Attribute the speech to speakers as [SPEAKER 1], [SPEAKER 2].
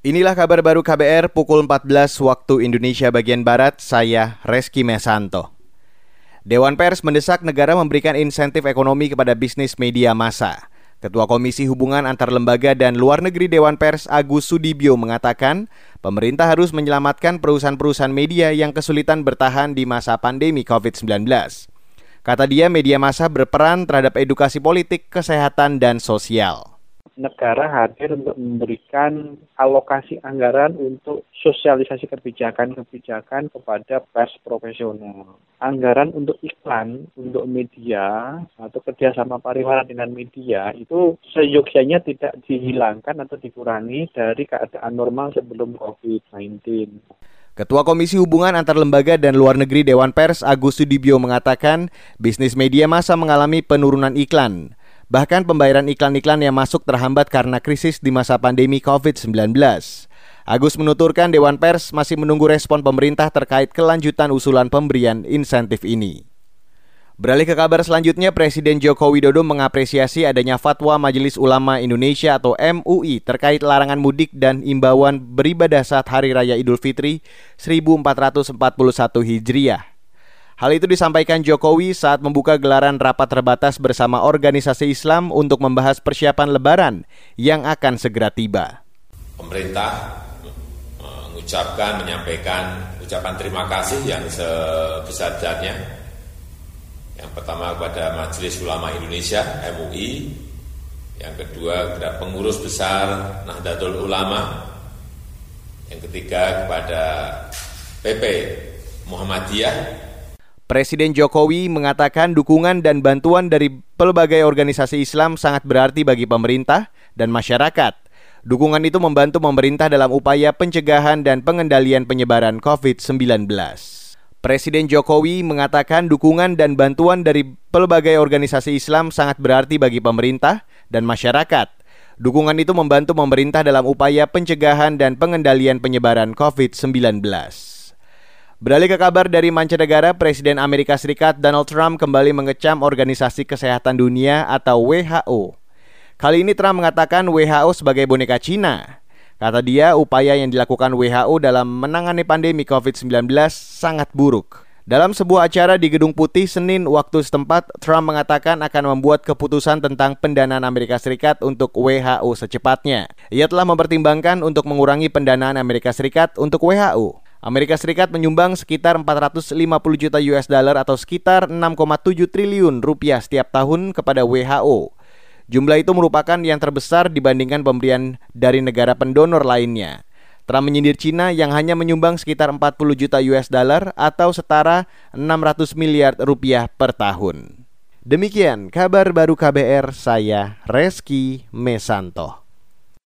[SPEAKER 1] Inilah kabar baru KBR pukul 14 waktu Indonesia bagian Barat, saya Reski Mesanto. Dewan Pers mendesak negara memberikan insentif ekonomi kepada bisnis media massa. Ketua Komisi Hubungan Antar Lembaga dan Luar Negeri Dewan Pers Agus Sudibyo mengatakan, pemerintah harus menyelamatkan perusahaan-perusahaan media yang kesulitan bertahan di masa pandemi COVID-19. Kata dia, media massa berperan terhadap edukasi politik, kesehatan, dan sosial
[SPEAKER 2] negara hadir untuk memberikan alokasi anggaran untuk sosialisasi kebijakan-kebijakan kepada pers profesional. Anggaran untuk iklan, untuk media, atau kerjasama pariwara dengan media itu seyogyanya tidak dihilangkan atau dikurangi dari keadaan normal sebelum COVID-19.
[SPEAKER 1] Ketua Komisi Hubungan Antar Lembaga dan Luar Negeri Dewan Pers Agus Sudibyo mengatakan, bisnis media masa mengalami penurunan iklan. Bahkan pembayaran iklan-iklan yang masuk terhambat karena krisis di masa pandemi COVID-19. Agus menuturkan Dewan Pers masih menunggu respon pemerintah terkait kelanjutan usulan pemberian insentif ini. Beralih ke kabar selanjutnya, Presiden Joko Widodo mengapresiasi adanya fatwa Majelis Ulama Indonesia atau MUI terkait larangan mudik dan imbauan beribadah saat Hari Raya Idul Fitri 1441 Hijriah. Hal itu disampaikan Jokowi saat membuka gelaran rapat terbatas bersama organisasi Islam untuk membahas persiapan Lebaran yang akan segera tiba.
[SPEAKER 3] Pemerintah mengucapkan, menyampaikan ucapan terima kasih yang sebesar-besarnya. Yang pertama kepada Majelis Ulama Indonesia (MUI), yang kedua kepada pengurus besar Nahdlatul Ulama, yang ketiga kepada PP Muhammadiyah
[SPEAKER 1] Presiden Jokowi mengatakan dukungan dan bantuan dari pelbagai organisasi Islam sangat berarti bagi pemerintah dan masyarakat. Dukungan itu membantu pemerintah dalam upaya pencegahan dan pengendalian penyebaran COVID-19. Presiden Jokowi mengatakan dukungan dan bantuan dari pelbagai organisasi Islam sangat berarti bagi pemerintah dan masyarakat. Dukungan itu membantu pemerintah dalam upaya pencegahan dan pengendalian penyebaran COVID-19. Beralih ke kabar dari mancanegara, Presiden Amerika Serikat Donald Trump kembali mengecam Organisasi Kesehatan Dunia atau WHO. Kali ini Trump mengatakan WHO sebagai boneka Cina. Kata dia, upaya yang dilakukan WHO dalam menangani pandemi COVID-19 sangat buruk. Dalam sebuah acara di Gedung Putih Senin waktu setempat, Trump mengatakan akan membuat keputusan tentang pendanaan Amerika Serikat untuk WHO secepatnya. Ia telah mempertimbangkan untuk mengurangi pendanaan Amerika Serikat untuk WHO. Amerika Serikat menyumbang sekitar 450 juta US dollar atau sekitar 6,7 triliun rupiah setiap tahun kepada WHO. Jumlah itu merupakan yang terbesar dibandingkan pemberian dari negara pendonor lainnya. Trump menyindir Cina yang hanya menyumbang sekitar 40 juta US dollar atau setara 600 miliar rupiah per tahun. Demikian kabar baru KBR saya Reski Mesanto.